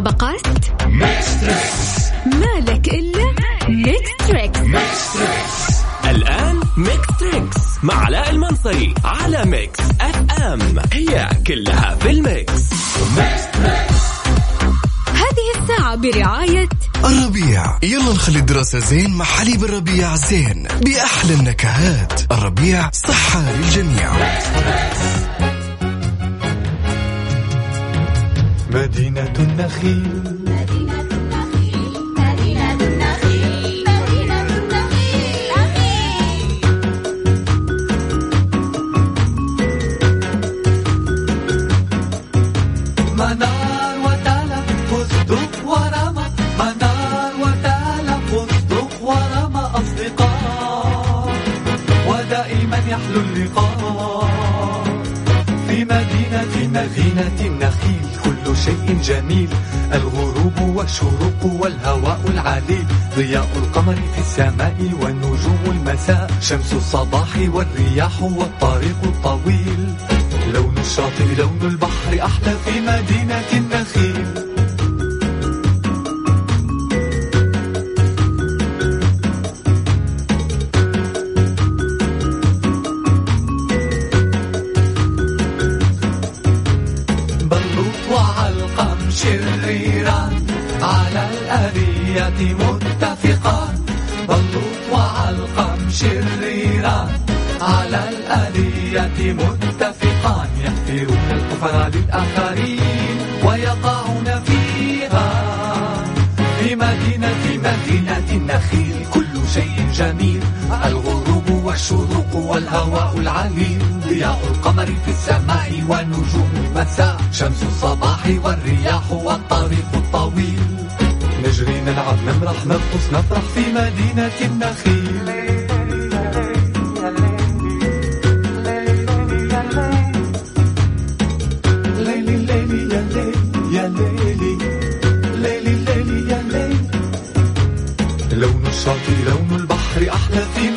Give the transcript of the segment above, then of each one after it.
المسابقات مالك إلا ميكس تريكس. الآن ميكس تريكس مع علاء المنصري على Mix FM. هي كلها في ال Mix. هذه الساعة برعاية الربيع. يلا نخلي الدراسة زين مع حليب الربيع زين. بأحلى النكهات. الربيع صحة للجميع. مدينة النخيل. والشروق والهواء العليل ضياء القمر في السماء والنجوم المساء شمس الصباح والرياح والطريق الطويل. لون الشاطئ لون البحر أحلى في مدينة والشروق والهواء العليل ضياء القمر في السماء ونجوم المساء شمس الصباح والرياح والطريق الطويل. نجري نلعب نمرح نرقص نفرح في مدينة النخيل. لون الشاطئ لون البحر أحلى في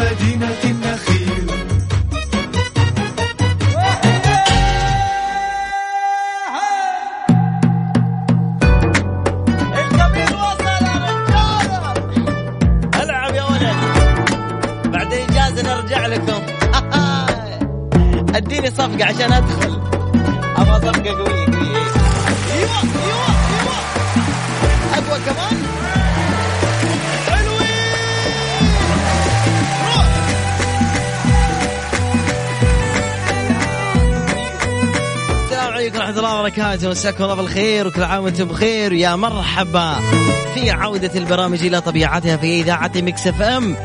عليكم ورحمة الله وبركاته. مساكم الله بالخير وكل عام وأنتم بخير. ويا مرحبا. في عودة البرامج إلى طبيعتها في إذاعة Mix FM.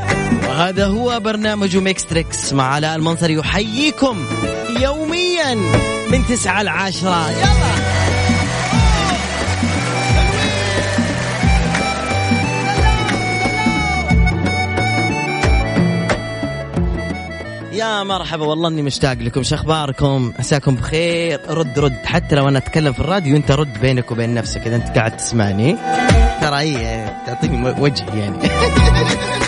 وهذا هو برنامج Mix Trix مع علاء المنصري يحييكم يوميا من تسعة لعشرة. يلا. يا مرحبا والله إني مشتاق لكم. شو أخباركم؟ عساكم بخير. رد رد. حتى لو أنا أتكلم في الراديو أنت رد بينك وبين نفسك إذا أنت قاعد تسمعني. ترى هي تعطيني وجه يعني.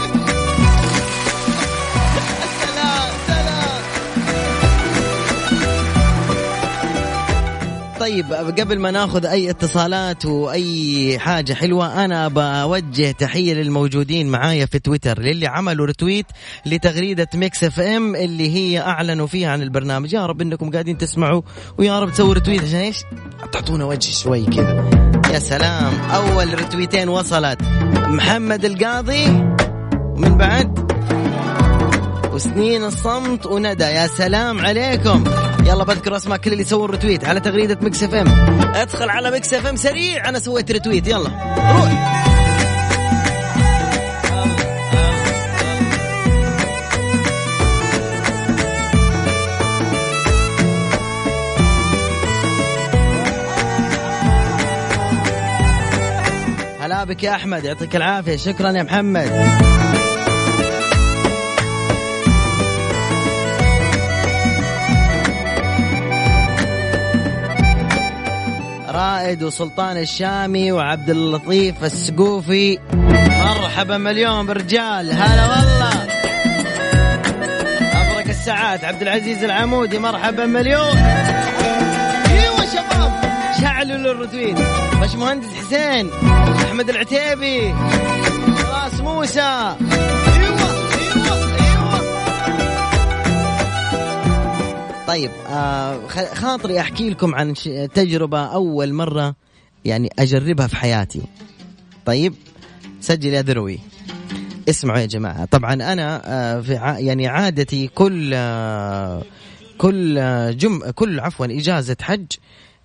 طيب قبل ما ناخذ أي اتصالات وأي حاجة حلوة أنا بوجه تحية للموجودين معايا في تويتر للي عملوا رتويت لتغريدة Mix FM اللي هي أعلنوا فيها عن البرنامج. يا رب إنكم قاعدين تسمعوا ويا رب تسووا retweet عشان إيش؟ تعطونا وجه شوي كذا. يا سلام. أول رتويتين وصلت. محمد القاضي ومن بعد وسنين الصمت وندى. يا سلام عليكم. يلا بذكر اسماء كل اللي سووا ال retweet على تغريدة Mix FM ادخل على Mix FM سريع أنا سويت retweet يلا. روح. هلا بك يا أحمد يعطيك العافية شكرا يا محمد. رائد وسلطان الشامي وعبد اللطيف السقوفي. مرحبا مليون برجال. هلا والله. أبرك الساعات عبد العزيز العمودي مرحبا مليون. أيوه شباب. شعلوا للرتويت باش مهندس حسين أحمد العتيبي راس موسى. طيب آه خاطري أحكي لكم عن تجربة أول مرة يعني أجربها في حياتي. طيب سجل يا ذروي اسمعوا يا جماعة. طبعا أنا آه، في ع- يعني عادتي كل آه، كل آه، جم كل عفوا إجازة حج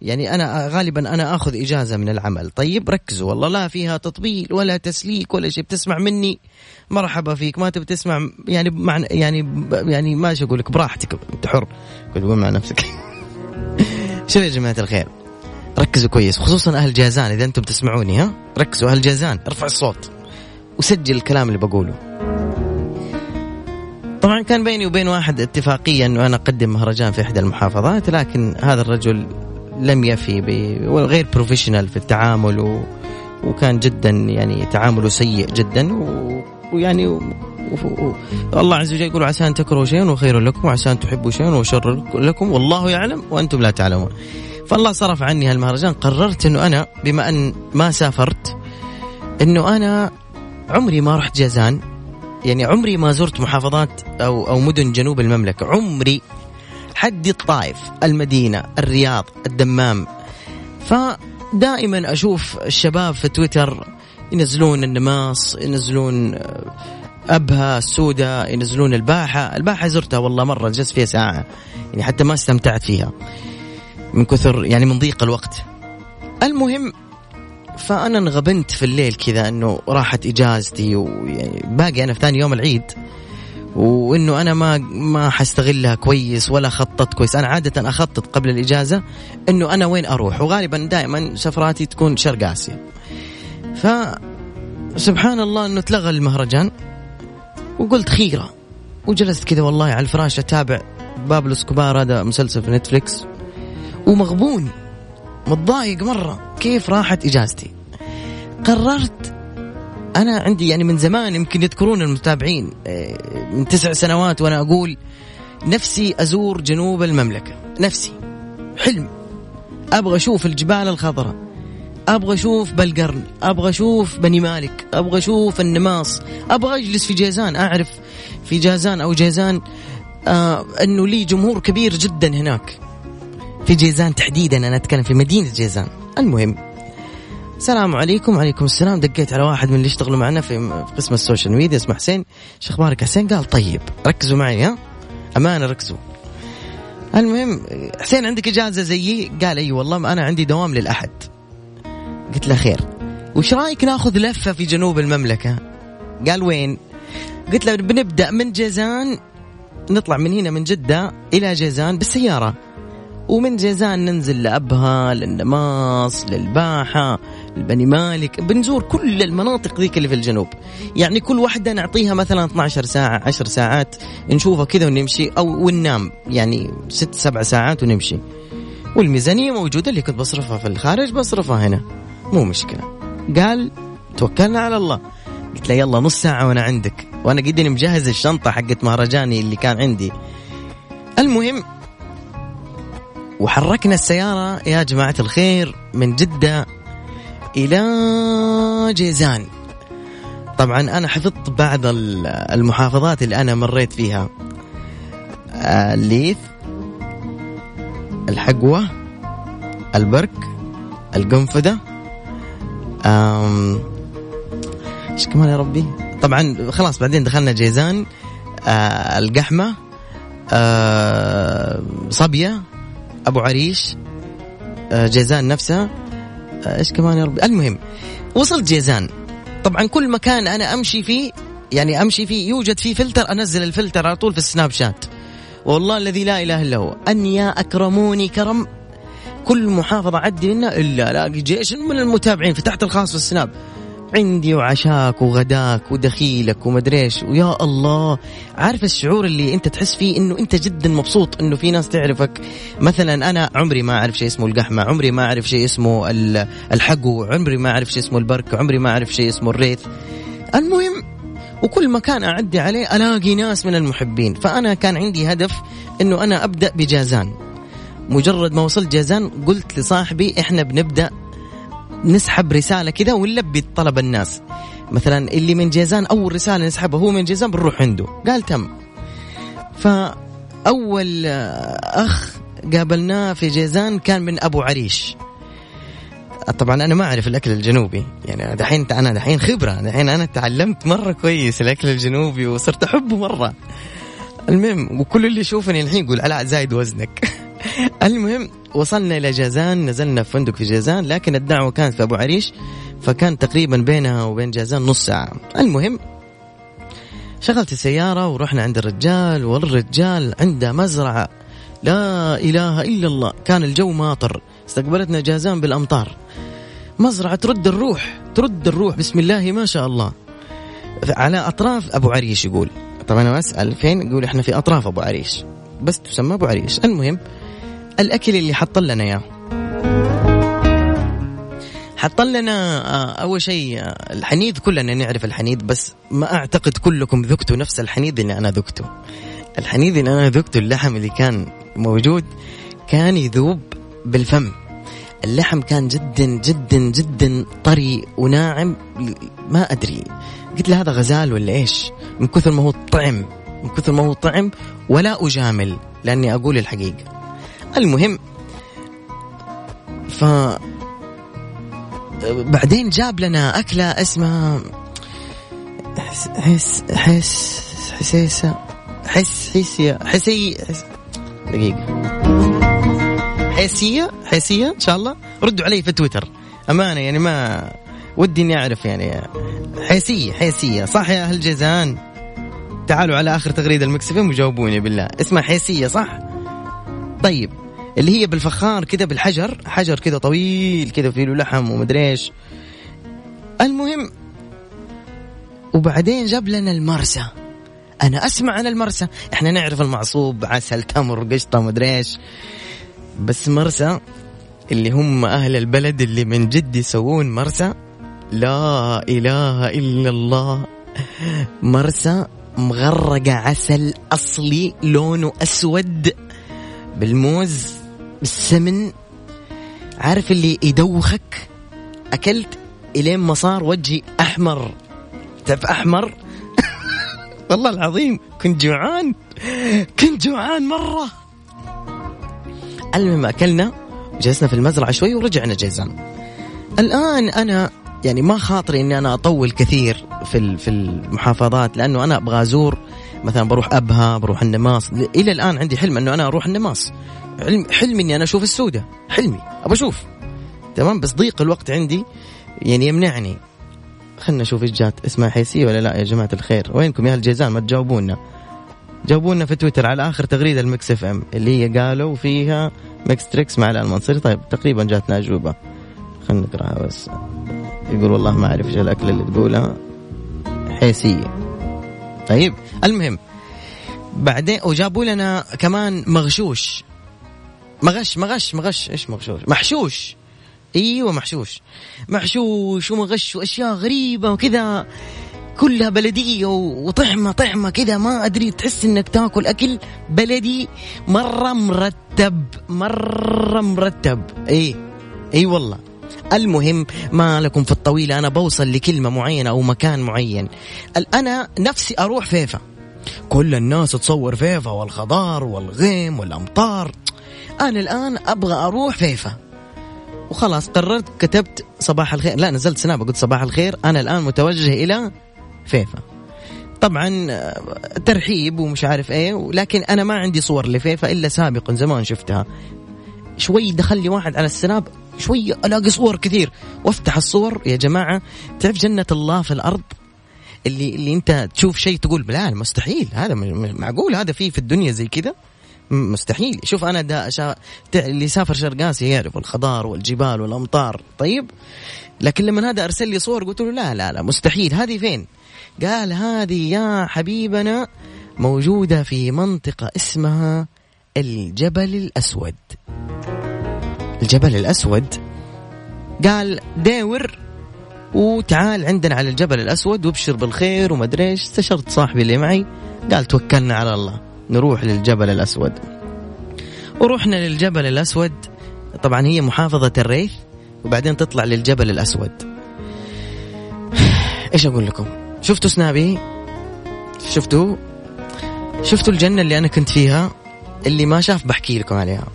يعني أنا غالبا أنا آخذ إجازة من العمل. طيب ركزوا. والله لا فيها تطبيل ولا تسليك ولا شيء. بتسمع مني؟ مرحبا فيك. ما تبي تسمع يعني مع يعني يعني ما أقول لك براحتك. انت حر قول مع نفسك؟ شوف يا جماعة الخير؟ ركزوا كويس خصوصا أهل جازان إذا أنتم تسمعوني ها؟ ركزوا أهل جازان ارفع الصوت. وسجل الكلام اللي بقوله. طبعا كان بيني وبين واحد اتفاقية انه أنا أقدم مهرجان في إحدى المحافظات لكن هذا الرجل لم يفي وغير بروفيشنال في التعامل و... وكان جدا يعني تعامله سيء جدا و... ويعني. و... و... الله عز وجل يقول عسى أن تكرهوا شيئا وخير لكم وعسى أن تحبوا شيئا وشر لكم والله يعلم وأنتم لا تعلمون. فالله صرف عني هالمهرجان قررت إنه أنا بما أن ما سافرت إنه أنا عمري ما رحت جازان يعني عمري ما زرت محافظات أو أو مدن جنوب المملكة عمري حدي الطائف المدينة الرياض الدمام. فدائما أشوف الشباب في تويتر ينزلون النماص ينزلون آه، ابها السودة ينزلون الباحة. الباحة زرتها والله مرة جلست فيها ساعة. يعني حتى ما استمتعت فيها. من كثر يعني من ضيق الوقت. المهم فأنا انغبنت في الليل كذا إنه راحت إجازتي ويعني باقي أنا في ثاني يوم العيد. وإنه أنا ما ما حستغلها كويس ولا خططت كويس. أنا عادة أخطط قبل الإجازة إنه أنا وين أروح وغالبا دائما سفراتي تكون شرق آسيا. ف سبحان الله إنه تلغى المهرجان وقلت خيرة وجلست كذا والله على الفراش أتابع بابلو إسكوبار هذا مسلسل في Netflix ومغبون متضايق مرة كيف راحت إجازتي. قررت أنا عندي يعني من زمان يمكن يذكرون المتابعين آه، من تسع سنوات وأنا أقول نفسي أزور جنوب المملكة نفسي حلم. أبغى أشوف الجبال الخضراء أبغى أشوف بلقرن أبغى أشوف بني مالك أبغى أشوف النماص أبغى أجلس في جيزان أعرف في جازان أو جيزان آه أنه لي جمهور كبير جدا هناك. في جيزان تحديدا أنا أتكلم في مدينة جيزان المهم السلام عليكم. وعليكم السلام. دقيت على واحد من اللي يشتغلوا معنا في قسم ال social media اسمه حسين. شو أخبارك حسين؟ قال طيب. ركزوا معي ها؟ أمانة ركزوا. المهم حسين عندك إجازة زيي؟ قال أي والله أنا عندي دوام للأحد. قلت له خير. وش رأيك ناخذ لفة في جنوب المملكة؟ قال وين؟ قلت له بنبدأ من جيزان. نطلع من هنا من جدة إلى جيزان بالسيارة. ومن جيزان ننزل لأبها للنماص للباحة لبني مالك بنزور كل المناطق ذيك اللي في الجنوب. يعني كل واحدة نعطيها مثلا 12 ساعة 10 ساعات نشوفها كذا ونمشي أو وننام يعني 6 7 ساعات ونمشي. والميزانية موجودة اللي كنت بصرفها في الخارج بصرفها هنا. مو مشكلة. قال توكلنا على الله. قلت له يلا نص ساعة وأنا عندك. وأنا قدني مجهز الشنطة حقت مهرجاني اللي كان عندي. المهم وحركنا السيارة يا جماعة الخير من جدة إلى جيزان. طبعا أنا حفظت بعض ال- المحافظات اللي أنا مريت فيها. آه، الليث الحقوة البرك القنفذة. إيش كمان يا ربي؟ طبعا خلاص بعدين دخلنا جيزان. آه القحمة آه صبية أبو عريش آه، جيزان نفسها. آه، إيش كمان يا ربي؟ المهم وصلت جيزان. طبعا كل مكان أنا أمشي فيه يعني أمشي فيه يوجد فيه فلتر أنزل الفلتر على طول في ال Snapchat. والله الذي لا إله إلا هو. أن يا أكرموني كرم كل محافظة عدي منها إلا الاقي جيش من المتابعين فتحت الخاص في ال Snap. عندي وعشاك وغداك ودخيلك ومدريش. ويا الله عارف الشعور اللي انت تحس فيه انه انت جدا مبسوط انه في ناس تعرفك؟ مثلا أنا عمري ما أعرف شيء اسمه القحمة عمري ما أعرف شيء اسمه ال- الحقو عمري ما أعرف شيء اسمه البرك عمري ما أعرف شيء اسمه الريث. المهم وكل مكان أعدي عليه ألاقي ناس من المحبين. فأنا كان عندي هدف إنه أنا أبدأ بجازان. مجرد ما وصلت جازان قلت لصاحبي إحنا بنبدأ نسحب رسالة كذا ونلبي طلب الناس. مثلا اللي من جيزان أول رسالة نسحبها هو من جيزان بنروح عنده. قال تم. فأول آه، أخ قابلناه في جيزان كان من أبو عريش. طبعا أنا ما أعرف الأكل الجنوبي. يعني دحين أنا دحين خبرة. دحين أنا تعلمت مرة كويس الأكل الجنوبي وصرت أحبه مرة. المهم وكل اللي يشوفني الحين يقول علاء زايد وزنك. المهم وصلنا إلى جازان نزلنا في فندق في جازان لكن الدعوة كانت في أبو عريش فكان تقريبا بينها وبين جازان نص ساعة. المهم شغلت السيارة ورحنا عند الرجال والرجال عنده مزرعة. لا إله إلا الله كان الجو ماطر. استقبلتنا جازان بالأمطار. مزرعة ترد الروح ترد الروح بسم الله ما شاء الله. على أطراف أبو عريش يقول. طبعا أنا أسأل فين؟ يقول إحنا في أطراف أبو عريش. بس تسمى أبو عريش. المهم الأكل اللي حط لنا إياه. حط لنا آه، أول شيء آه، الحنيذ كلنا نعرف الحنيذ بس ما أعتقد كلكم ذقتوا نفس الحنيذ اللي أنا ذقته. الحنيذ اللي أنا ذقته اللحم اللي كان موجود كان يذوب بالفم. اللحم كان جدا جدا جدا طري وناعم ما أدري. قلت له هذا غزال ولا إيش؟ من كثر ما هو طعم من كثر ما هو طعم ولا أجامل لأني أقول الحقيقة. المهم ف بعدين جاب لنا أكلة اسمها حس حس حس حسيسة حس حسية حسي حس دقيقة. حسية حسية إن شاء الله. ردوا علي في تويتر. أمانة يعني ما ودي إني أعرف يعني. حسية حسية. صح يا أهل جيزان؟ تعالوا على آخر تغريدة المكسفين وجاوبوني بالله. اسمها حسية صح؟ طيب. اللي هي بالفخار كذا بالحجر حجر كذا طويل كذا فيه له لحم ومدري إيش. المهم وبعدين جاب لنا المرسى. أنا أسمع عن المرسى. إحنا نعرف المعصوب عسل تمر قشطة مدري إيش. بس مرسى اللي هم أهل البلد اللي من جد يسوون مرسى لا إله إلا الله. مرسى مغرقة عسل أصلي لونه أسود بالموز. بالسمن عارف اللي يدوخك؟ أكلت إلين ما صار وجهي أحمر. تعرف أحمر؟ والله العظيم كنت جوعان كنت جوعان مرة. المهم أكلنا جلسنا في المزرعة شوي ورجعنا جيزان الآن أنا يعني ما خاطري إني أنا أطول كثير في في المحافظات لأنه أنا أبغى أزور مثلا بروح أبها بروح النماص. إلى الآن عندي حلم أنه أنا أروح النماص. حلم حلمي إني أنا أشوف السودة. حلمي. ابى أشوف. تمام؟ بس ضيق الوقت عندي. يعني يمنعني. خلنا نشوف إيش جات. اسمها حيسية ولا لا يا جماعة الخير؟ وينكم يا أهل جيزان ما تجاوبونا. جاوبونا في تويتر على آخر تغريدة ال Mix FM اللي هي قالوا فيها Mix Trix مع المنصري طيب. تقريبا جاتنا أجوبة. خلنا نقراها بس. يقول والله ما أعرف إيش الاكل اللي تقولها. حيسية طيب المهم بعدين وجابوا لنا كمان مغشوش. مغش مغش مغش. إيش مغشوش؟ محشوش. إيوه محشوش. محشوش ومغش وأشياء غريبة وكذا كلها بلدية وطعمة طعمة كذا. ما أدري تحس إنك تاكل أكل بلدي مرة مرتب مرة مرتب. اي إي والله. المهم ما لكم في الطويلة أنا بوصل لكلمة معينة أو مكان معين. أنا نفسي أروح فيفا. كل الناس تصور فيفا والخضار والغيم والأمطار. أنا الآن أبغى أروح فيفا. وخلاص قررت كتبت صباح الخير. لا نزلت سناب قلت صباح الخير. أنا الآن متوجه إلى فيفا. طبعا ترحيب ومش عارف إيه لكن أنا ما عندي صور لفيفا إلا سابقا زمان شفتها. شوي دخل لي واحد على السناب شوي ألاقي صور كثير. وافتح الصور يا جماعة تعرف جنة الله في الأرض؟ اللي اللي أنت تشوف شيء تقول لا مستحيل. هذا معقول؟ هذا في في الدنيا زي كذا؟ مستحيل. شوف أنا دا شا... اللي سافر شرق اسيا يعرف الخضار والجبال والأمطار. طيب؟ لكن لما هذا أرسل لي صور قلت له لا لا لا مستحيل. هذه فين؟ قال هذه يا حبيبنا موجودة في منطقة اسمها الجبل الأسود. الجبل الأسود. قال داور وتعال عندنا على الجبل الأسود وابشر بالخير وما أدري إيش. استشرت صاحبي اللي معي. قال توكلنا على الله نروح للجبل الأسود. ورحنا للجبل الأسود. طبعا هي محافظة الريث وبعدين تطلع للجبل الأسود. إيش أقول لكم؟ شفتوا سنابي؟ شفتوا؟ شفتوا الجنة اللي أنا كنت فيها؟ اللي ما شاف بحكي لكم عليها.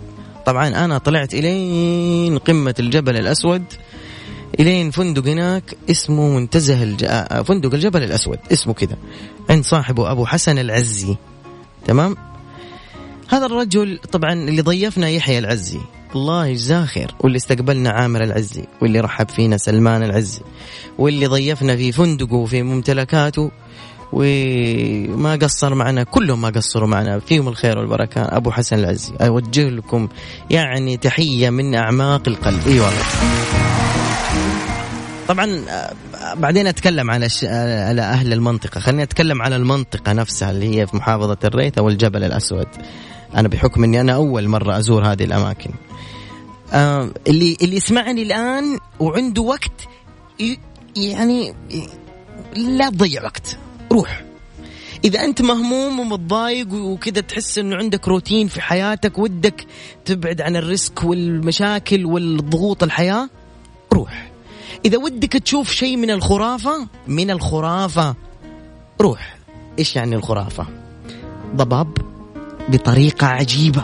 طبعا أنا طلعت إلين قمة الجبل الأسود إلين فندق هناك اسمه منتزه الج... آه، فندق الجبل الأسود اسمه كذا عند صاحبه أبو حسن العزي. تمام؟ هذا الرجل طبعا اللي ضيفنا يحيى العزي. الله يجزاه خير واللي استقبلنا عامر العزي واللي رحب فينا سلمان العزي واللي ضيفنا في فندقه وفي ممتلكاته. وما قصر معنا كلهم ما قصروا معنا. فيهم الخير والبركة. أبو حسن العزي أوجه لكم يعني تحية من أعماق القلب. أي والله. طبعا بعدين أتكلم على ش... على أهل المنطقة. خليني أتكلم على المنطقة نفسها اللي هي في محافظة الريث أو الجبل الأسود. أنا بحكم إني أنا أول مرة أزور هذه الأماكن. آه اللي اللي يسمعني الآن وعنده وقت ي... يعني لا تضيع وقت. روح. إذا أنت مهموم ومتضايق وكذا تحس إنه عندك روتين في حياتك ودك تبعد عن الريسك والمشاكل والضغوط الحياة روح. إذا ودك تشوف شيء من الخرافة من الخرافة روح. إيش يعني الخرافة؟ ضباب بطريقة عجيبة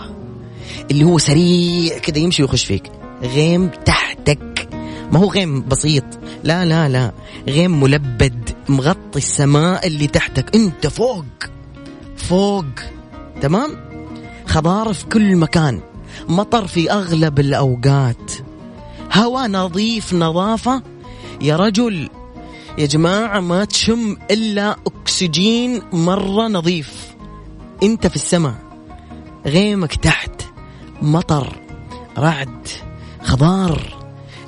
اللي هو سريع كذا يمشي ويخش فيك. غيم تحتك. ما هو غيم بسيط. لا لا لا. غيم ملبد مغطي السماء اللي تحتك. انت فوق فوق. تمام؟ خضار في كل مكان. مطر في أغلب الأوقات. هواء نظيف نظافة. يا رجل يا جماعة ما تشم إلا أكسجين مرة نظيف. انت في السماء. غيمك تحت. مطر رعد خضار.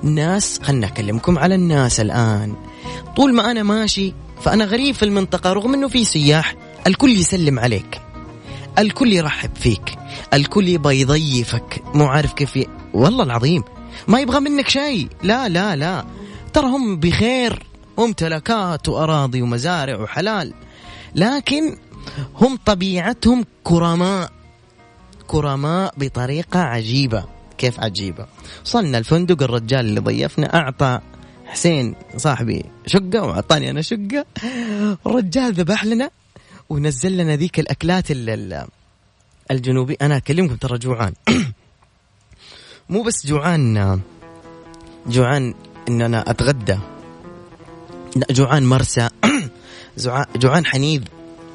ناس خلنا أكلمكم على الناس الآن. طول ما أنا ماشي فأنا غريب في المنطقة رغم إنه في سياح الكل يسلم عليك. الكل يرحب فيك. الكل يبغى يضيفك. مو عارف كيف ي... والله العظيم. ما يبغى منك شيء. لا لا لا. ترى هم بخير. ممتلكات وأراضي ومزارع وحلال. لكن هم طبيعتهم كرماء. كرماء بطريقة عجيبة. كيف عجيبة. وصلنا الفندق الرجال اللي ضيفنا أعطى حسين صاحبي شقة وأعطاني أنا شقة. الرجال ذبح لنا ونزل لنا ذيك الأكلات الجنوبي. أنا أكلمكم ترى جوعان. مو بس جوعان جوعان إن أنا أتغدى. لا جوعان مرسى. جوعان حنيذ.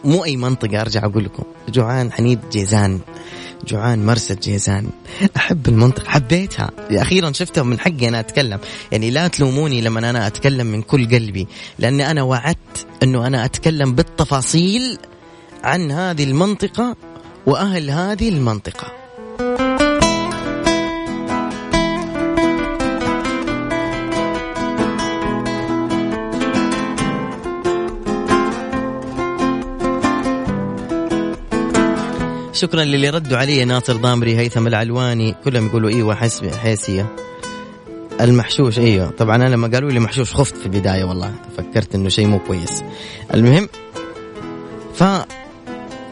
مو أي منطقة أرجع أقول لكم. جوعان حنيذ جيزان. جوعان مرسى جيزان أحب المنطقة. حبيتها. أخيرا شفتها من حقي أنا أتكلم. يعني لا تلوموني لما أنا أتكلم من كل قلبي. لاني أنا وعدت أنه أنا أتكلم بالتفاصيل عن هذه المنطقة وأهل هذه المنطقة. شكرا للي ردوا علي ناصر ضامري هيثم العلواني. كلهم يقولوا إيوه حسب حيسيه المحشوش إيوه. طبعا أنا لما قالوا لي محشوش خفت في البداية والله. فكرت إنه شيء مو كويس. المهم ف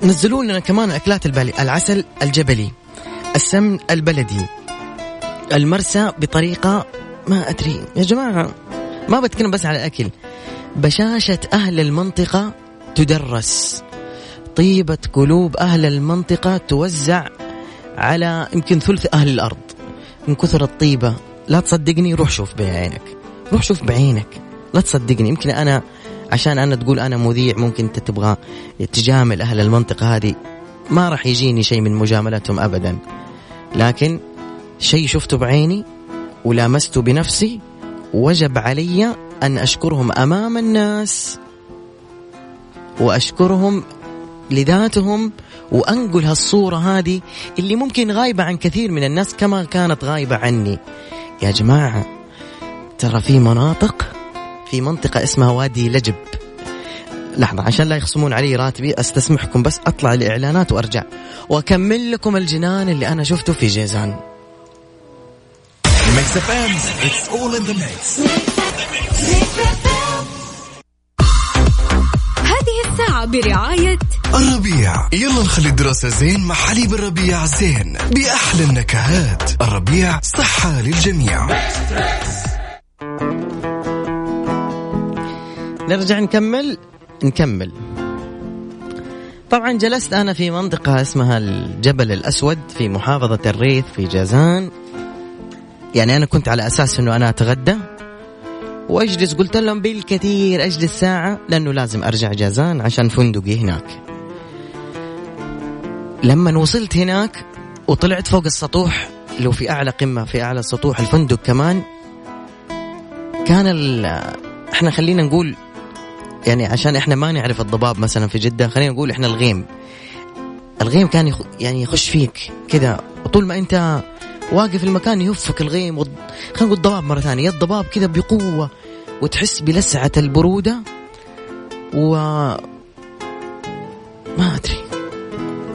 نزلوا لنا كمان الاكلات البالي العسل الجبلي السمن البلدي المرسى بطريقة ما أدري. يا جماعة ما بتكلم بس على الأكل. بشاشة أهل المنطقة تدرس. طيبة قلوب أهل المنطقة توزع على يمكن ثلث أهل الأرض. من كثر الطيبة لا تصدقني روح شوف بعينك. روح شوف بعينك. لا تصدقني. يمكن أنا عشان أنا تقول أنا مذيع ممكن أنت تبغى تجامل أهل المنطقة هذه. ما راح يجيني شيء من مجاملتهم أبدا. لكن شيء شفته بعيني ولامسته بنفسي وجب علي أن أشكرهم أمام الناس وأشكرهم لذاتهم وانقل هالصوره هذه اللي ممكن غايبة عن كثير من الناس كما كانت غايبة عني. يا جماعة ترى في مناطق في منطقة اسمها وادي لجب. لحظة عشان لا يخصمون علي راتبي أستسمحكم بس أطلع الاعلانات وأرجع. وأكمل لكم الجنان اللي أنا شفته في جيزان. هذه الساعة الساعة برعاية الربيع. يلا نخلي الدراسة زين مع حليب الربيع زين. بأحلى النكهات. الربيع صحة للجميع. نرجع نكمل؟ نكمل. طبعا جلست أنا في منطقة اسمها الجبل الأسود في محافظة الريث في جازان. يعني أنا كنت على أساس أنه أنا أتغدى. وأجلس قلت لهم بالكثير أجلس ساعة لأنه لازم أرجع جازان عشان فندقي هناك. لما وصلت هناك وطلعت فوق السطوح لو في أعلى قمة في أعلى سطوح الفندق كمان كان ال إحنا خلينا نقول يعني عشان إحنا ما نعرف الضباب مثلا في جدة خلينا نقول إحنا الغيم. الغيم كان يخ... يعني يخش فيك كذا وطول ما أنت واقف المكان يهفك الغيم وض... خلينا نقول ضباب مرة ثانية. الضباب كذا بقوة وتحس بلسعة البرودة و ما أدري.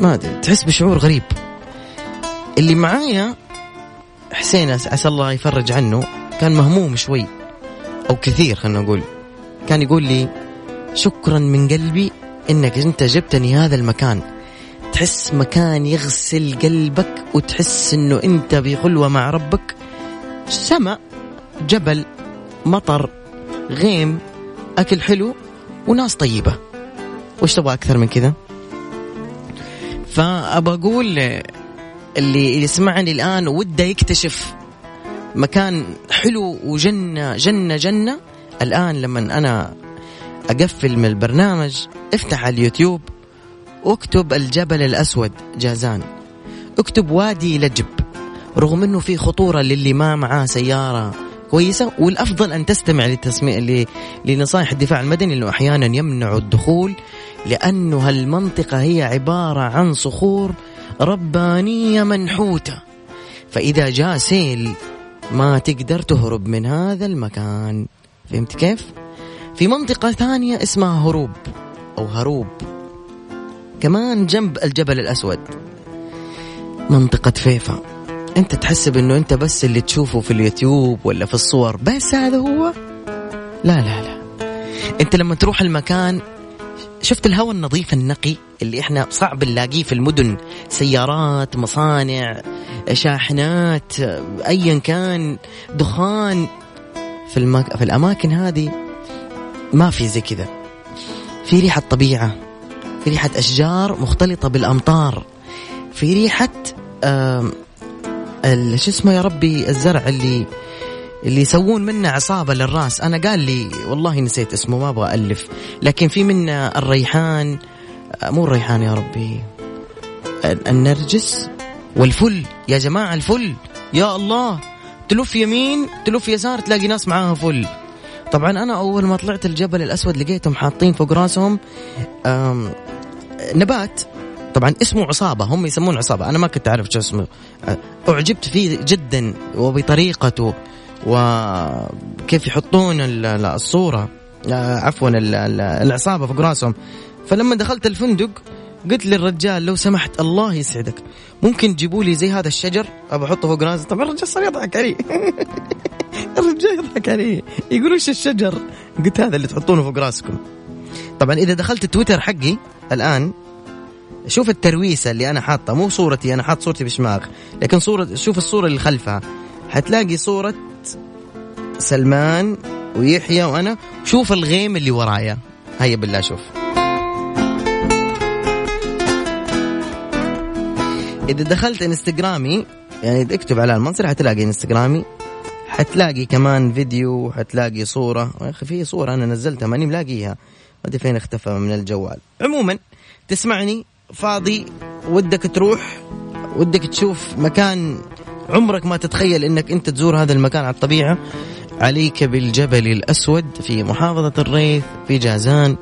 ما أدري. تحس بشعور غريب. اللي معايا حسين عسى الله يفرج عنه كان مهموم شوي. أو كثير خلينا نقول. كان يقول لي شكرا من قلبي إنك أنت جبتني هذا المكان. تحس مكان يغسل قلبك وتحس إنه أنت بخلوة مع ربك. سماء جبل مطر غيم أكل حلو وناس طيبة. وش تبغى أكثر من كذا؟ فابى أقول اللي يسمعني الآن وده يكتشف مكان حلو وجنة جنة جنة. الآن لما أنا أقفل من البرنامج أفتح على اليوتيوب واكتب الجبل الأسود جازان. اكتب وادي لجب رغم إنه في خطورة للي ما معاه سيارة كويسة والأفضل أن تستمع لتسميع لنصائح الدفاع المدني انه أحيانا يمنع الدخول لأنه هالمنطقة هي عبارة عن صخور ربانية منحوتة. فإذا جاء سيل ما تقدر تهرب من هذا المكان. فهمت كيف؟ في منطقة ثانية اسمها هروب أو هروب. كمان جنب الجبل الأسود. منطقة فيفا. أنت تحسب أنه أنت بس اللي تشوفه في اليوتيوب ولا في الصور بس هذا هو. لا لا لا. أنت لما تروح المكان شفت الهواء النظيف النقي اللي إحنا صعب نلاقيه في المدن؟ سيارات مصانع شاحنات ايا كان دخان. في المك... في الأماكن هذه ما في زي كذا. في ريحة طبيعة. في ريحة أشجار مختلطة بالأمطار. في ريحة آه شو اسمه يا ربي الزرع اللي اللي يسوون منه عصابة للرأس. أنا قال لي والله نسيت اسمه ما أبغى الف لكن في منه الريحان. مو الريحان يا ربي. النرجس والفل. يا جماعة الفل. يا الله. تلف يمين تلف يسار تلاقي ناس معاها فل. طبعا أنا أول ما طلعت الجبل الأسود لقيتهم حاطين فوق رأسهم نبات. طبعا اسمه عصابة هم يسمون عصابة. أنا ما كنت أعرف شو اسمه. أعجبت فيه جدا وبطريقته وكيف يحطون الصورة عفوا العصابة فوق راسهم. فلما دخلت الفندق قلت للرجال لو سمحت الله يسعدك ممكن تجيبوا لي زي هذا الشجر؟ ابى أحطه فوق راسي. طبعا الرجال صار يضحك علي. الرجال يضحك علي. يقول وش الشجر؟ قلت هذا اللي تحطونه فوق راسكم. طبعا إذا دخلت التويتر حقي الآن شوف الترويسه اللي أنا حاطه. مو صورتي أنا حاط صورتي بشماغ. لكن صورة شوف الصورة اللي خلفها. حتلاقي صورة سلمان ويحيى وأنا. شوف الغيم اللي ورايا. هيا بالله شوف. إذا دخلت إنستغرامي يعني اكتب على المنصر حتلاقي إنستغرامي. حتلاقي كمان فيديو حتلاقي صورة. يا أخي في صورة أنا نزلتها ماني ملاقيها. ما أدري فين اختفى من الجوال. عموما تسمعني فاضي ودك تروح ودك تشوف مكان عمرك ما تتخيل إنك أنت تزور هذا المكان على الطبيعة. عليك بالجبل الأسود في محافظة الريث في جازان.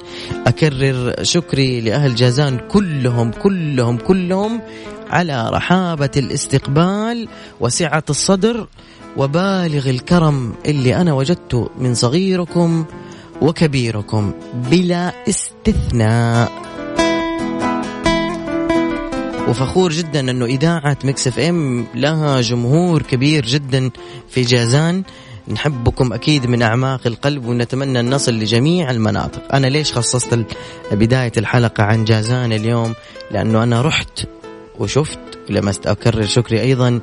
أكرر شكري لأهل جازان كلهم كلهم كلهم على رحابة الاستقبال وسعة الصدر وبالغ الكرم اللي أنا وجدته من صغيركم. وكبيركم بلا استثناء. وفخور جدا أنه إذاعة Mix FM لها جمهور كبير جدا في جازان. نحبكم أكيد من أعماق القلب ونتمنى أن نصل لجميع المناطق. أنا ليش خصصت ال- بداية الحلقة عن جازان اليوم؟ لأنه أنا رحت وشفت لمست. أكرر شكري أيضا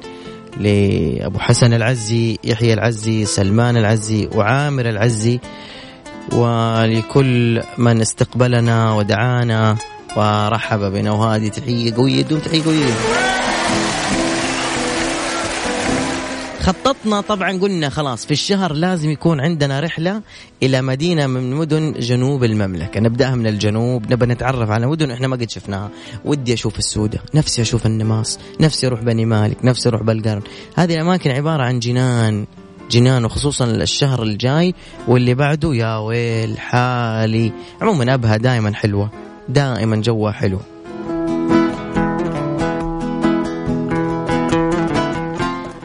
لأبو حسن العزي يحيى العزي سلمان العزي وعامر العزي. ولكل من استقبلنا ودعانا ورحب بنا. وهذه تحية قوية دوم تحية قوية. خططنا طبعا قلنا خلاص في الشهر لازم يكون عندنا رحلة إلى مدينة من مدن جنوب المملكة. نبدأها من الجنوب نبى نتعرف على مدن إحنا ما قد شفناها. ودي أشوف السودة نفسي أشوف النماص نفسي أروح بني مالك نفسي أروح بلقرن هذه الأماكن عبارة عن جنان. جنان وخصوصا الشهر الجاي واللي بعده. يا ويل حالي. عموما أبها دائما حلوة. دائما جوها حلو.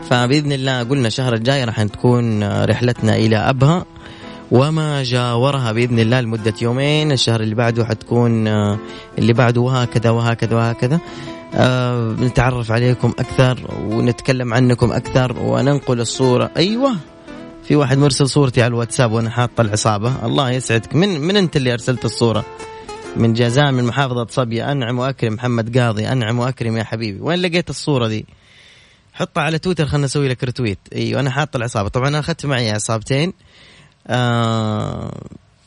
فبإذن الله قلنا الشهر الجاي راح تكون رحلتنا إلى أبها. وما جاورها بإذن الله لمدة يومين. الشهر اللي بعده حتكون اللي بعده وهكذا وهكذا وهكذا. آه، نتعرف عليكم أكثر ونتكلم عنكم أكثر وننقل الصورة. أيوه في واحد مرسل صورتي على الواتساب وأنا حاط العصابة. الله يسعدك. من من أنت اللي أرسلت الصورة؟ من جازان من محافظة صبية. أنعم وأكرم محمد قاضي. أنعم وأكرم يا حبيبي. وين لقيت الصورة دي؟ حطها على تويتر خلنا نسوي لك رتويت أيوه أنا حاط العصابة. طبعا أنا أخذت معي عصابتين. آه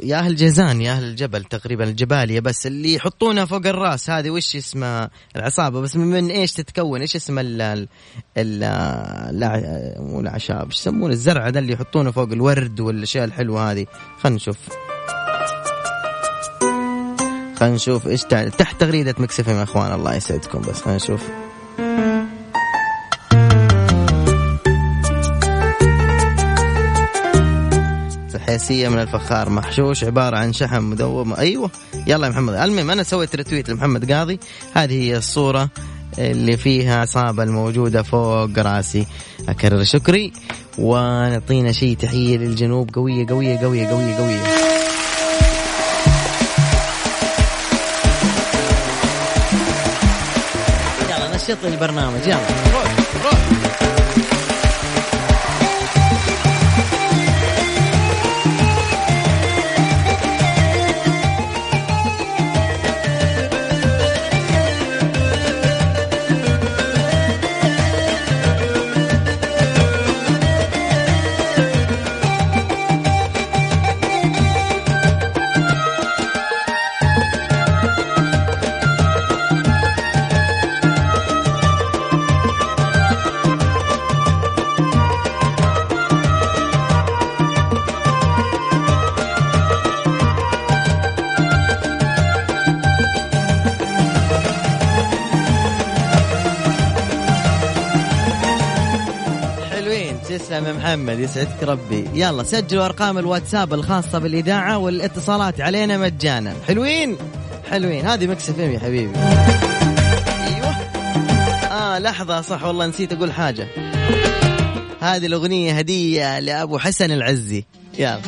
يا أهل جيزان يا أهل الجبل تقريبا الجبالية بس اللي يحطونها فوق الرأس. هذه وش اسمها العصابة. بس من إيش تتكون؟ إيش اسم ال ال مو الأعشاب إيش يسمونه؟ الزرع ده اللي يحطونه فوق الورد والأشياء الحلوة هذه. خلينا نشوف. خلينا نشوف إيش تحت تغريدة مكسفه يا إخوان الله يسعدكم بس. خلينا نشوف. حيثية من الفخار محشوش عبارة عن شحم مدوب أيوة. يلا يا محمد. المهم أنا سويت رتويت لمحمد قاضي. هذه هي الصورة اللي فيها عصابة الموجودة فوق راسي. أكرر شكري. ونعطينا شيء تحية للجنوب. قوية قوية قوية قوية قوية. يلا نشط البرنامج. يلا. محمد يسعدك ربي. يلا سجلوا أرقام الواتساب الخاصة بالإذاعة والاتصالات علينا مجانا. حلوين؟ حلوين. هذه مكس فيم يا حبيبي. أيوه. آه لحظة صح والله نسيت أقول حاجة. هذه الأغنية هدية لأبو حسن العزي. يلا.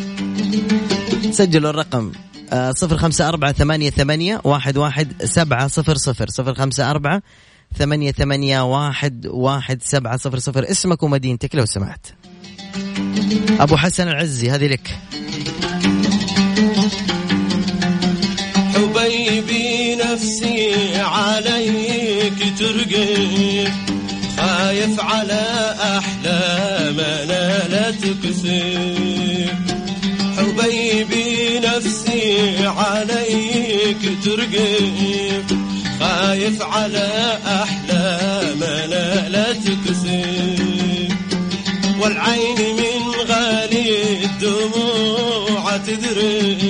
سجلوا الرقم. آه، صفر خمسة أربعة ثمانية ثمانية واحد واحد سبعة صفر صفر. صفر خمسة أربعة ثمانية ثمانية واحد واحد سبعة صفر صفر. اسمك ومدينتك لو سمحت. أبو حسن العزي هذه لك. حبيبي نفسي عليك ترقف خايف على أحلامنا لا تكسر حبيبي نفسي عليك ترقف خايف على أحلامنا لا تكسر والعين من غالي الدموع تذرف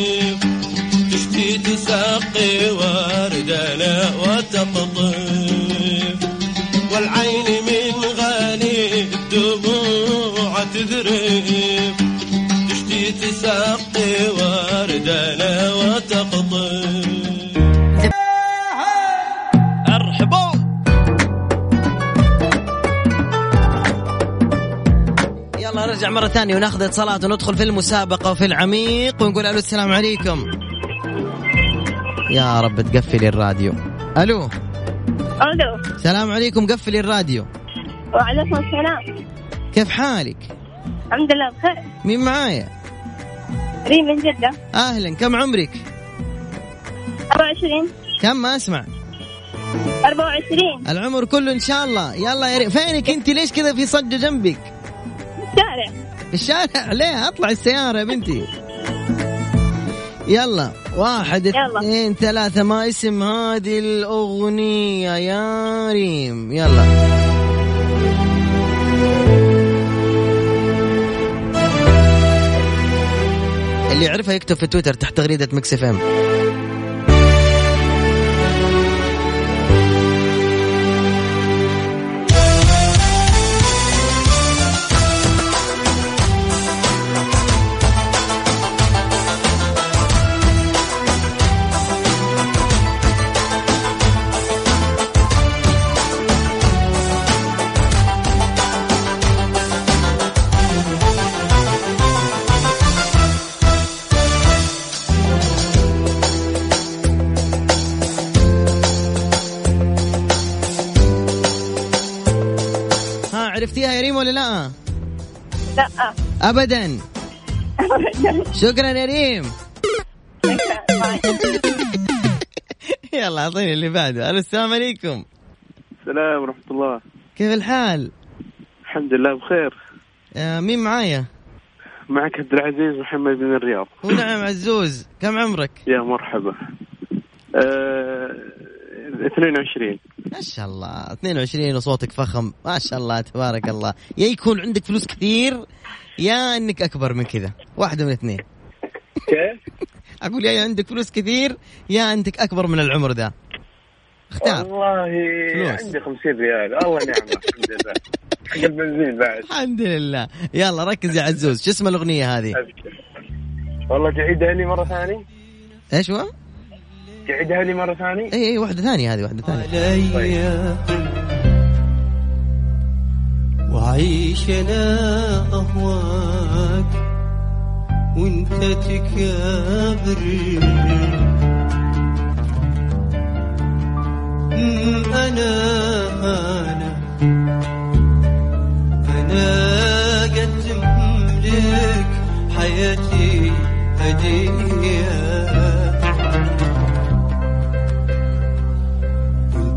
تشتي تسقي وردنا وتقطف مرة ثانية وناخذ اتصالات وندخل في المسابقة وفي العميق ونقول ألو السلام عليكم. يا رب تقفلي الراديو. ألو. ألو. السلام عليكم قفلي الراديو. وعليكم السلام. كيف حالك؟ الحمد لله بخير. مين معايا؟ ريم من جدة. أهلا. كم عمرك؟ 24 كم؟ ما أسمع. 24 العمر كله إن شاء الله. يلا يا ريم. فينك أنت؟ ليش كذا في صجة جنبك؟ الشارع ليه؟ أطلع السيارة يا بنتي. يلا. واحد يلا. اثنين ثلاثة. ما اسم هذه الأغنية يا ريم؟ يلا. اللي يعرفها يكتب في تويتر تحت تغريدة مكس لا. ابدا. شكرا يا ريم. يلا أعطيني اللي بعده. ألو السلام عليكم. السلام ورحمة الله. كيف الحال؟ الحمد لله بخير. آه مين معايا؟ معك عبد العزيز محمد من الرياض. ونعم عزوز. كم عمرك؟ يا مرحبا. آه 22 ما شاء الله. 22 وصوتك فخم. ما شاء الله تبارك الله. يا يكون عندك فلوس كثير يا إنك أكبر من كذا. واحدة من الاثنين كيف؟ أقول يا عندك فلوس كثير يا انت أكبر من العمر ده اختار. والله فلوس. عندي 50 ريال. الله لله. حق البنزين بعد. الحمد لله. يلا ركز يا عزوز. شو اسم الأغنية هذه. والله تعيدها لي مرة ثانية. إيش هو؟ تعيدها لي مرة ثانية؟ اي اي واحدة ثانية هذه واحدة ثانية. علي وعيش أنا أهواك وإنت تكابر. أمم، أنا أنا أنا قدم لك حياتي هدية.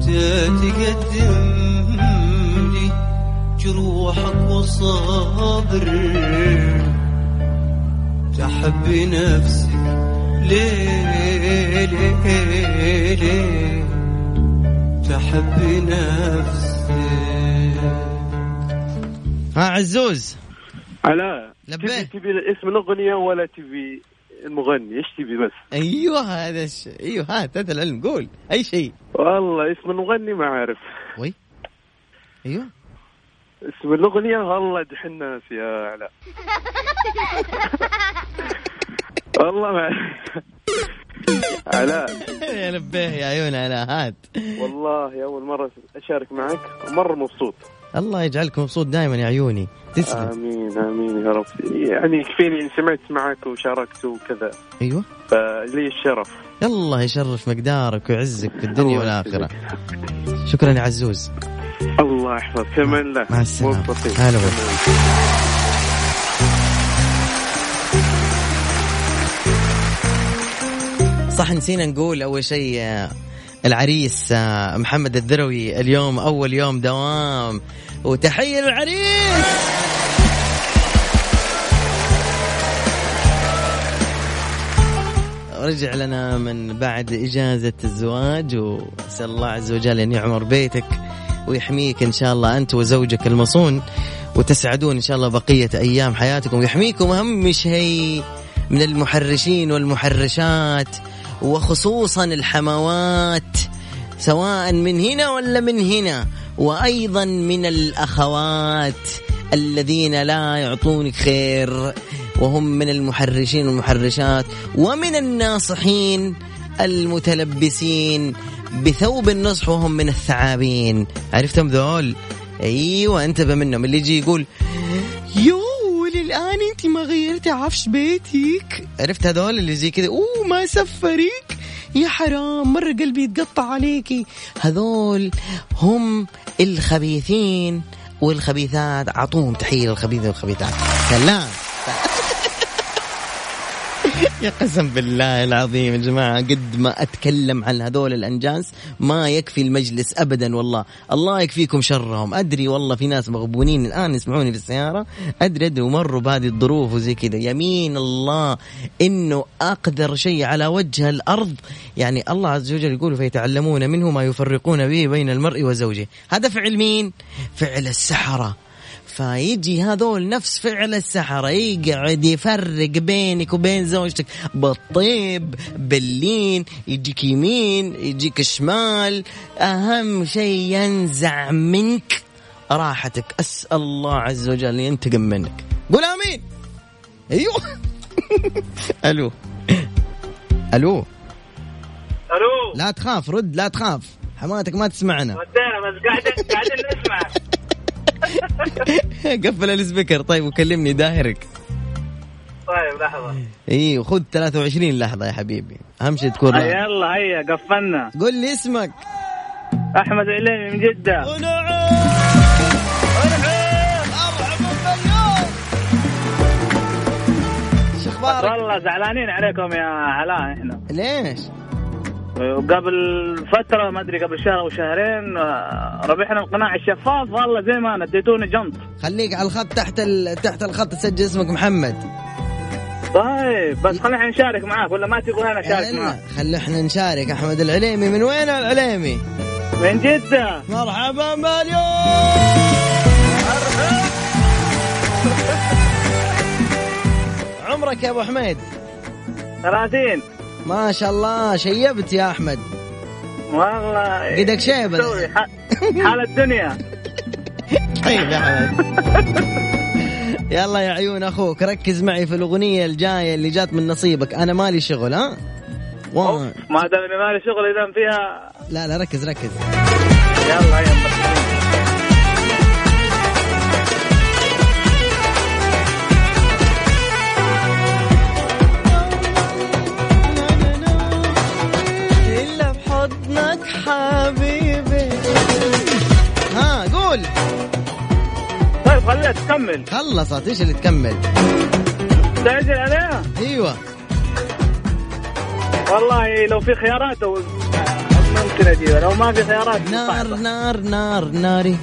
وانت تقدم لي جروحك وصابر. تحب نفسك ليه ليه ليه تحب نفسك ها عزوز علاء لبيه. تبي تبي اسم الأغنية ولا تبي المغني؟ إيش تبي بس؟ أيوه هذا الش... أيوه هات هذا العلم قول. أي شيء. والله اسم المغني ما أعرف. وي؟ أيوه. اسم الأغنية والله دحين ناس يا علاء. والله ما علاء. يا لبيه يا عيون على هات. والله أول مرة أشارك معك. مرة مبسوط. الله يجعلك مبسوط دائما يا عيوني. تسلم. آمين آمين يا رب. يعني يكفيني إن سمعت معك وشاركت وكذا. أيوه. فلي الشرف. الله يشرف مقدارك ويعزك في الدنيا والآخرة. شكرا يا عزوز. الله يحفظك. في أمان الله مع السلامة. هلا صح نسينا نقول أول شيء آه، العريس آه، محمد الذروي اليوم أول يوم دوام. وتحية للعريس. رجع لنا من بعد إجازة الزواج وأسأل الله عز وجل أن يعمر بيتك ويحميك إن شاء الله أنت وزوجك المصون وتسعدون إن شاء الله بقية أيام حياتكم. ويحميكم أهم شيء من المحرشين والمحرشات وخصوصا الحموات سواء من هنا ولا من هنا. وأيضا من الأخوات الذين لا يعطونك خير وهم من المحرشين والمحرشات ومن الناصحين المتلبسين بثوب النصح وهم من الثعابين. عرفتم ذول؟ أيوه انتبه منهم. اللي يجي يقول يو للآن أنت ما غيرتي عفش بيتك. عرفت هذول اللي زي كذا؟ أوه ما سفريك؟ يا حرام مرة قلبي يتقطع عليكي. هذول هم الخبيثين والخبيثات. اعطوهم تحية للخبيث والخبيثات. سلام. يا قسم بالله العظيم يا جماعة قد ما أتكلم عن هذول الأنجاز ما يكفي المجلس أبدا والله. الله يكفيكم شرهم. أدري والله في ناس مغبونين الآن يسمعوني في السيارة. أدري أدري ومروا بهذه الظروف وزي كذا. يمين الله إنه أقدر شيء على وجه الأرض. يعني الله عز وجل يقول فيتعلمون منه ما يفرقون به بين المرء وزوجه. هذا فعل مين؟ فعل السحرة. فيجي هذول نفس فعل السحرة يقعد يفرق بينك وبين زوجتك. بالطيب باللين يجيك يمين يجيك شمال. أهم شيء ينزع منك راحتك. أسأل الله عز وجل ينتقم منك. قول آمين. أيوه. ألو. ألو. ألو. لا تخاف رد لا تخاف. حماتك ما تسمعنا. بس قاعدين قاعدين نسمع. قفل السبيكر. طيب وكلمني داهرك. طيب لحظة. إي وخذ 23 لحظة يا حبيبي. أهم شيء تكون. يلا هيا قفلنا. قل لي اسمك. أحمد عليمي من أخبارك؟ والله زعلانين عليكم يا علاء إحنا. ليش؟ قبل فترة ما أدري قبل شهر أو شهرين آه، ربحنا القناع الشفاف والله زي ما أنا اديتوني جنط. خليك على الخط تحت ال... تحت الخط تسجل اسمك محمد. طيب بس خلينا نشارك معاك ولا ما تبغى أنا أشارك معاك؟ خلي إحنا نشارك أحمد العليمي من وين العليمي؟ من جدة. مرحبا باليوم عمرك يا أبو حميد؟ 30 ما شاء الله شيبت يا أحمد. والله قدك شيبة. ح- حال الدنيا. طيب يا حمد يلا يا عيون أخوك ركز معي في الأغنية الجاية اللي جات من نصيبك. أنا مالي شغل ها؟ وان ما دام مالي شغل إذا فيها لا لا ركز ركز. يلا هيا خليها تكمل. خلصت إيش اللي تكمل. تعجل عليها؟ أيوه. والله لو في خيارات أو ممكن اجيبها لو ما في خيارات نار صعبة. نار نار ناري.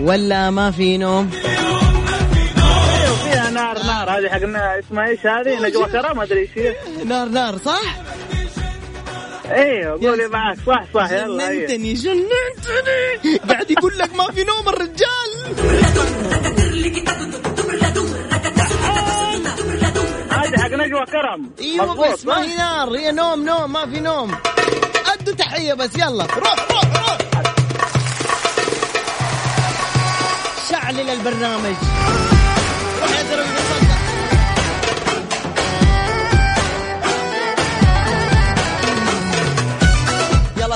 ولا ما في نوم. أيوه فيها نار نار. هذه حقنا اسمها إيش هذه؟ نجوى كرة ما أدري إيش نار نار صح؟ أيوه قولي معك صح صح يلا هيا. جننتني جننتني. قاعد يقول لك ما في نوم الرجال. حق نجوى كرم. أيوه بس ما؟ هي نار هي نوم نوم ما في نوم. أدوا تحية بس يلا. روح روح روح. شعلل البرنامج. روح يا زلمة.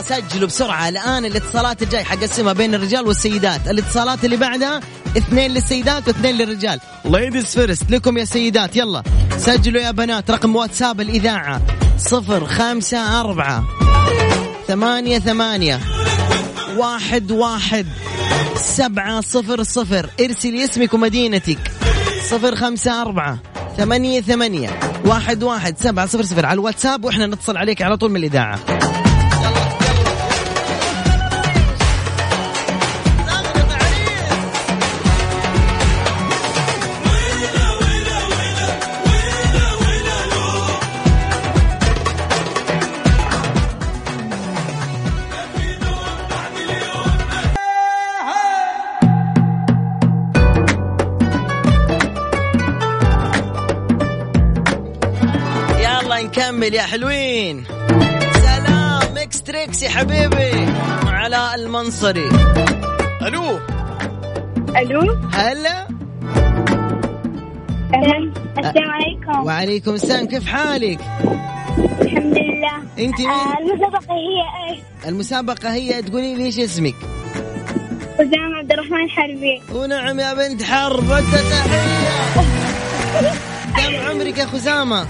يلا سجلوا بسرعة. الآن الاتصالات الجاي حقسمها بين الرجال والسيدات. الاتصالات اللي بعدها اثنين للسيدات واثنين للرجال. ladies first لكم يا سيدات يلا. سجلوا يا بنات. رقم واتساب الإذاعة. صفر خمسة أربعة ثمانية ثمانية واحد واحد سبعة صفر صفر. ارسلي اسمك ومدينتك. صفر خمسة أربعة ثمانية ثمانية واحد واحد سبعة صفر صفر. على الواتساب وإحنا نتصل عليك على طول من الإذاعة. نكمل يا حلوين. سلام Mix Trix يا حبيبي. علاء المنصري. ألو. ألو. هلا. أهلا. السلام عليكم. وعليكم السلام. كيف حالك؟ الحمد لله. أنت مين؟ آه، المسابقة هي إيش؟ المسابقة هي تقولي لي إيش اسمك؟ وسام عبد الرحمن حربي. ونعم يا بنت حرب. انت تحية كم عمرك يا خزامة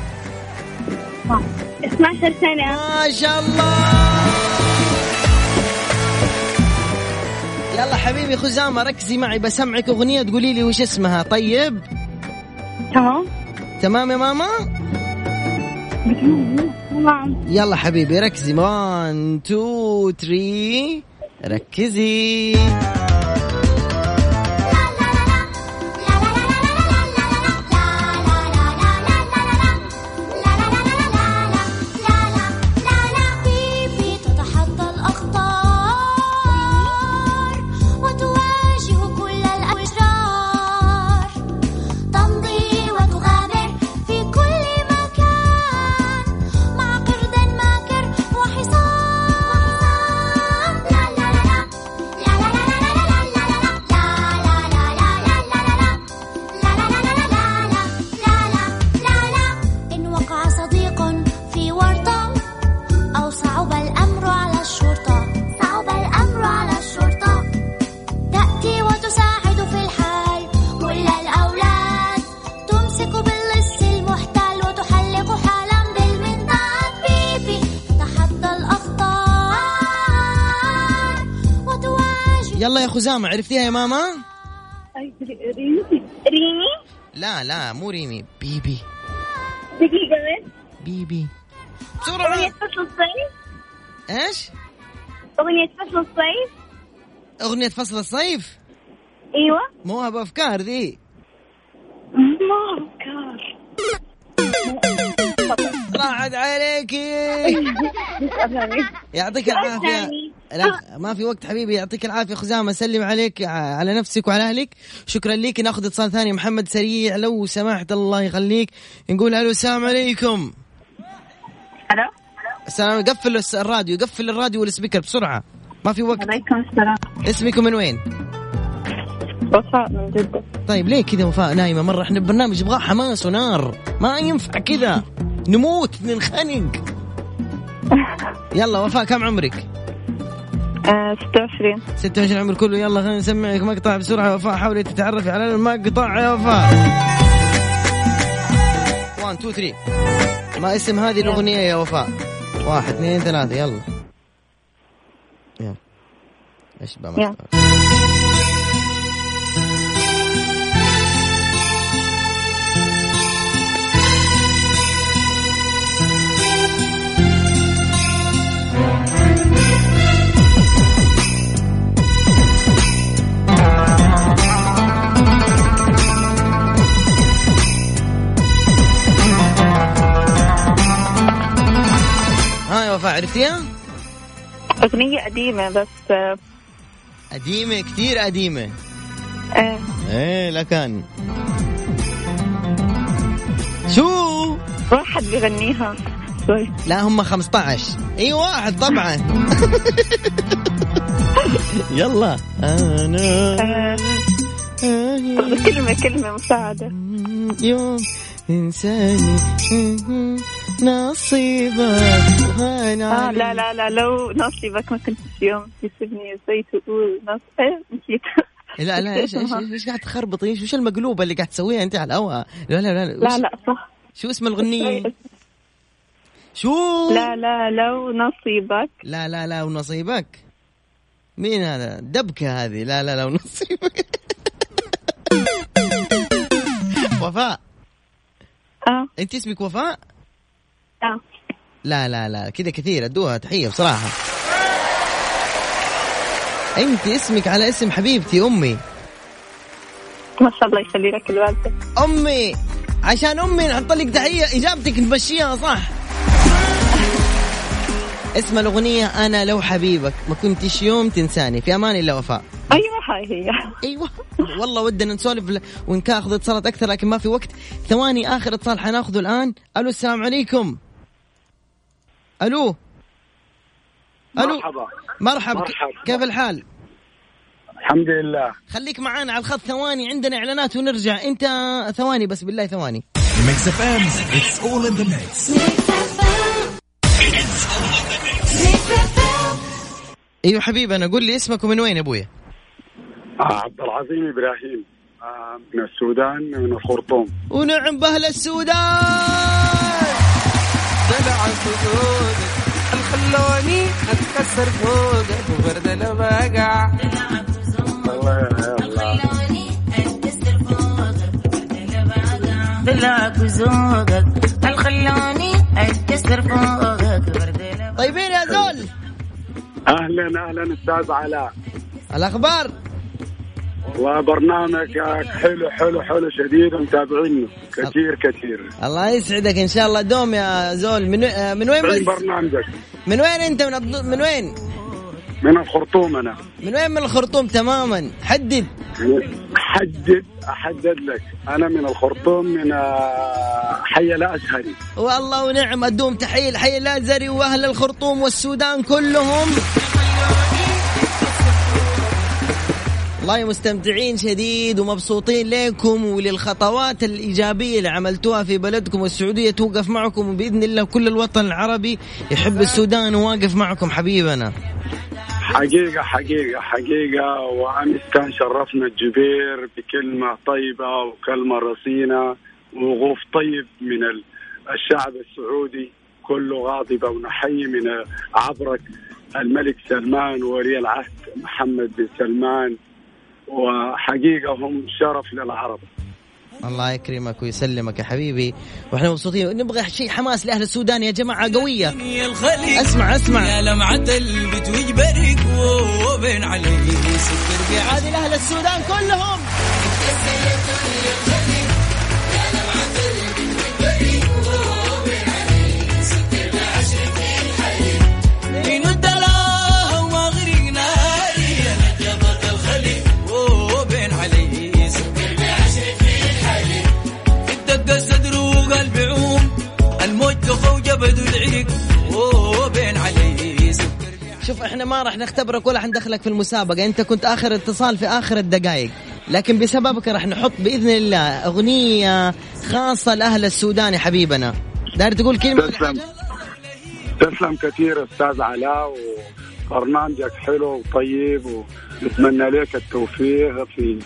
12 سنة. ما شاء الله. يلا حبيبي خزامة ركزي معي بسمعك أغنية تقولي لي وش اسمها. طيب. تمام. تمام يا ماما؟ تمام. يلا حبيبي ركزي. 1 2 3 ركزي. خزامة عرفتيها يا ماما؟ ريمي. ريمي؟ لا لا مو ريمي بيبي. دقيقة بس. بيبي. أغنية بسرعة فصل الصيف؟ إيش؟ أغنية فصل الصيف؟ أغنية فصل الصيف؟ أيوة. مو بأفكار ذي. ما أفكار. راحت عليكي يعطيك العافية. ثاني. لا ما في وقت حبيبي. يعطيك العافية خزامة. سلم عليك على نفسك وعلى أهلك. شكرا لك. ناخذ اتصال ثاني. محمد سريع لو سمحت الله يخليك. نقول ألو السلام عليكم. ألو؟ السلام قفل الراديو قفل الراديو والسبيكر بسرعة. ما في وقت. عليكم السلام. اسمكم من وين؟ وفاء من جدة. طيب ليه كذا وفاء نايمة مرة؟ إحنا برنامج يبغاه حماس ونار. ما ينفع كذا. نموت ننخنق يلا وفاء كم عمرك؟ 26 26 عمر كله. يلا خلينا نسمعك مقطع بسرعة. وفاء حاولي تتعرفي على المقطع يا وفاء. 1 2 3 ما اسم هذه الأغنية يا وفاء؟ واحد اثنين ثلاثة. يلا. يلا. إيش بقى عرفتيها؟ أغنية قديمة بس آه، قديمة كثير قديمة. آه، إيه لكن شو؟ واحد بغنيها سوري. لا هم 15 إي واحد طبعا. يلا. أنا. آه، كلمة كلمة مساعدة. يوم إنساني. نصيبك وأنا آه لا لا لا لو نصيبك ما كنت في يوم تسيبني زي تقول نص إيه نسيت لا لا إيش إيش إيش قاعد تخربطي إيش وش المقلوبه اللي قاعد تسويها انت على الهواء لا لا لا لا لا صح شو اسم الاغنيه شو لا لا لو نصيبك لا لا لا ونصيبك مين هذا دبكة هذه لا لا لا ونصيبك وفاء آه انت اسمك وفاء آه. لا لا لا كذا كثير أدوها تحية بصراحة. أنت اسمك على اسم حبيبتي أمي. ما شاء الله يخلي لك الوالدة. أمي عشان أمي نحط لك تحية إجابتك نمشيها صح؟ اسم الأغنية أنا لو حبيبك ما كنتش يوم تنساني في أمان الله وفاء. أيوه هاي هي. أيوه. والله ودنا نسولف وناخذ اتصالات أكثر لكن ما في وقت. ثواني آخر اتصال حناخذه الآن. ألو السلام عليكم. ألو؟ ألو؟ مرحبا. مرحبا. كيف الحال؟ الحمد لله. خليك معانا على الخط ثواني عندنا إعلانات ونرجع. أنت ثواني بس بالله ثواني. Mix FM it's all in the mix أيوه حبيبي أنا قول لي اسمك ومن وين أبويا؟ آه عبد العظيم إبراهيم آه من السودان من الخرطوم. ونعم بأهل السودان! طلع خدودك خلوني اتكسر فوقك وبرد أنا بقع طلعك وزوقك الخلوني اتكسر فوقك طيبين يا زول. أهلا أهلا أستاذ علاء. الأخبار؟ وبرنامجك حلو حلو حلو شديد ومتابعينه كثير كثير. الله يسعدك إن شاء الله. دوم يا زول من آه، من وين بس برنامجك. من وين أنت؟ من الض- من وين؟ من الخرطوم أنا. من وين من الخرطوم؟ تماما. حدد. حدد أحدد لك. أنا من الخرطوم من آه، حي الأزهري. والله ونعم أدوم. تحية لحي الأزهري وأهل الخرطوم والسودان كلهم. والله مستمتعين شديد ومبسوطين لكم وللخطوات الإيجابية اللي عملتوها في بلدكم والسعودية توقف معكم وبإذن الله كل الوطن العربي يحب السودان وواقف معكم حبيبنا. حقيقة حقيقة حقيقة. وأمس كان شرفنا الجبير بكلمة طيبة وكلمة رصينة ووقوف طيب من ال- الشعب السعودي كله غاضبة ونحيي من عبرك الملك سلمان وولي العهد محمد بن سلمان. وحقيقة هم شرف للعرب. الله يكرمك ويسلمك يا حبيبي. وإحنا مبسوطين. نبغى شيء حماس لأهل السودان يا جماعة قوية. اسمع اسمع. يا لمعة البت وجبرك وبين بعد. هذه لأهل السودان كلهم. جبد العرق وبين سكر شوف إحنا ما راح نختبرك ولا حندخلك في المسابقة. أنت كنت آخر اتصال في آخر الدقائق لكن بسببك راح نحط بإذن الله أغنية خاصة لأهل السودان يا حبيبنا. داير تقول كلمة تسلم؟ تسلم كثير أستاذ علاء وبرنامجك حلو وطيب ونتمنى لك التوفيق في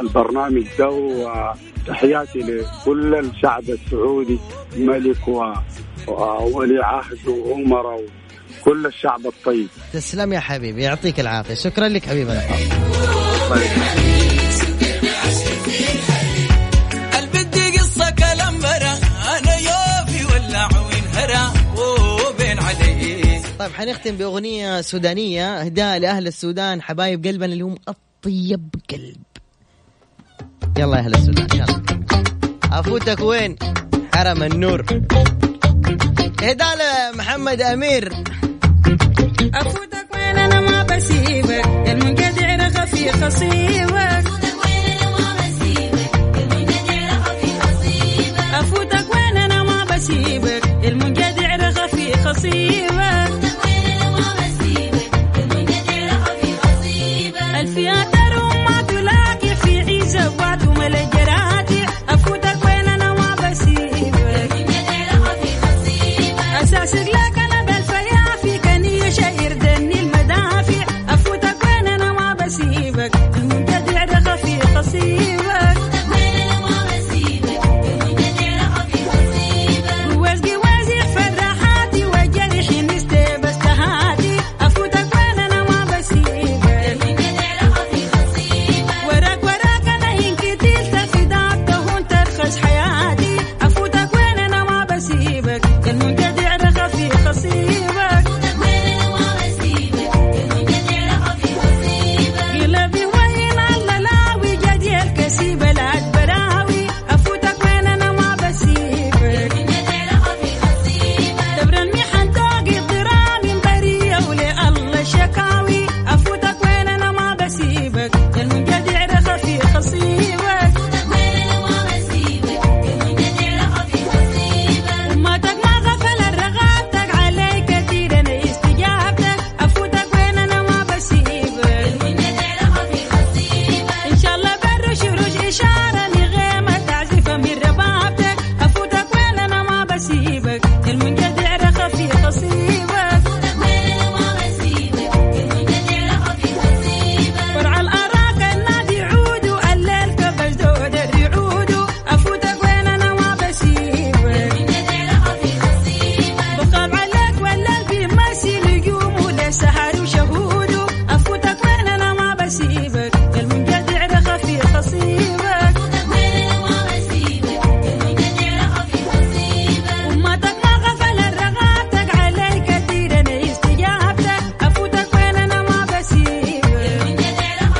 البرنامج ده وتحياتي لكل الشعب السعودي ملك و- وولي عهد وأمراء وكل الشعب الطيب. تسلم يا حبيبي يعطيك العافية. شكرا لك حبيبنا البدي قصة كلام برا أنا يوفي ولا عوين هرا وبين عليه طيب حنختم بأغنية سودانية اهداء لأهل السودان حبايب قلبنا اللي هم أطيب قلب. يلا يا أهل السودان يلا. أفوتك وين؟ حرم النور. هدالة محمد أمير. أفوتك وين أنا ما بسيبك. المنقطع رغى في خصيبك. أفوتك وين أنا ما بسيبك. المنقطع رغى في خصيبك.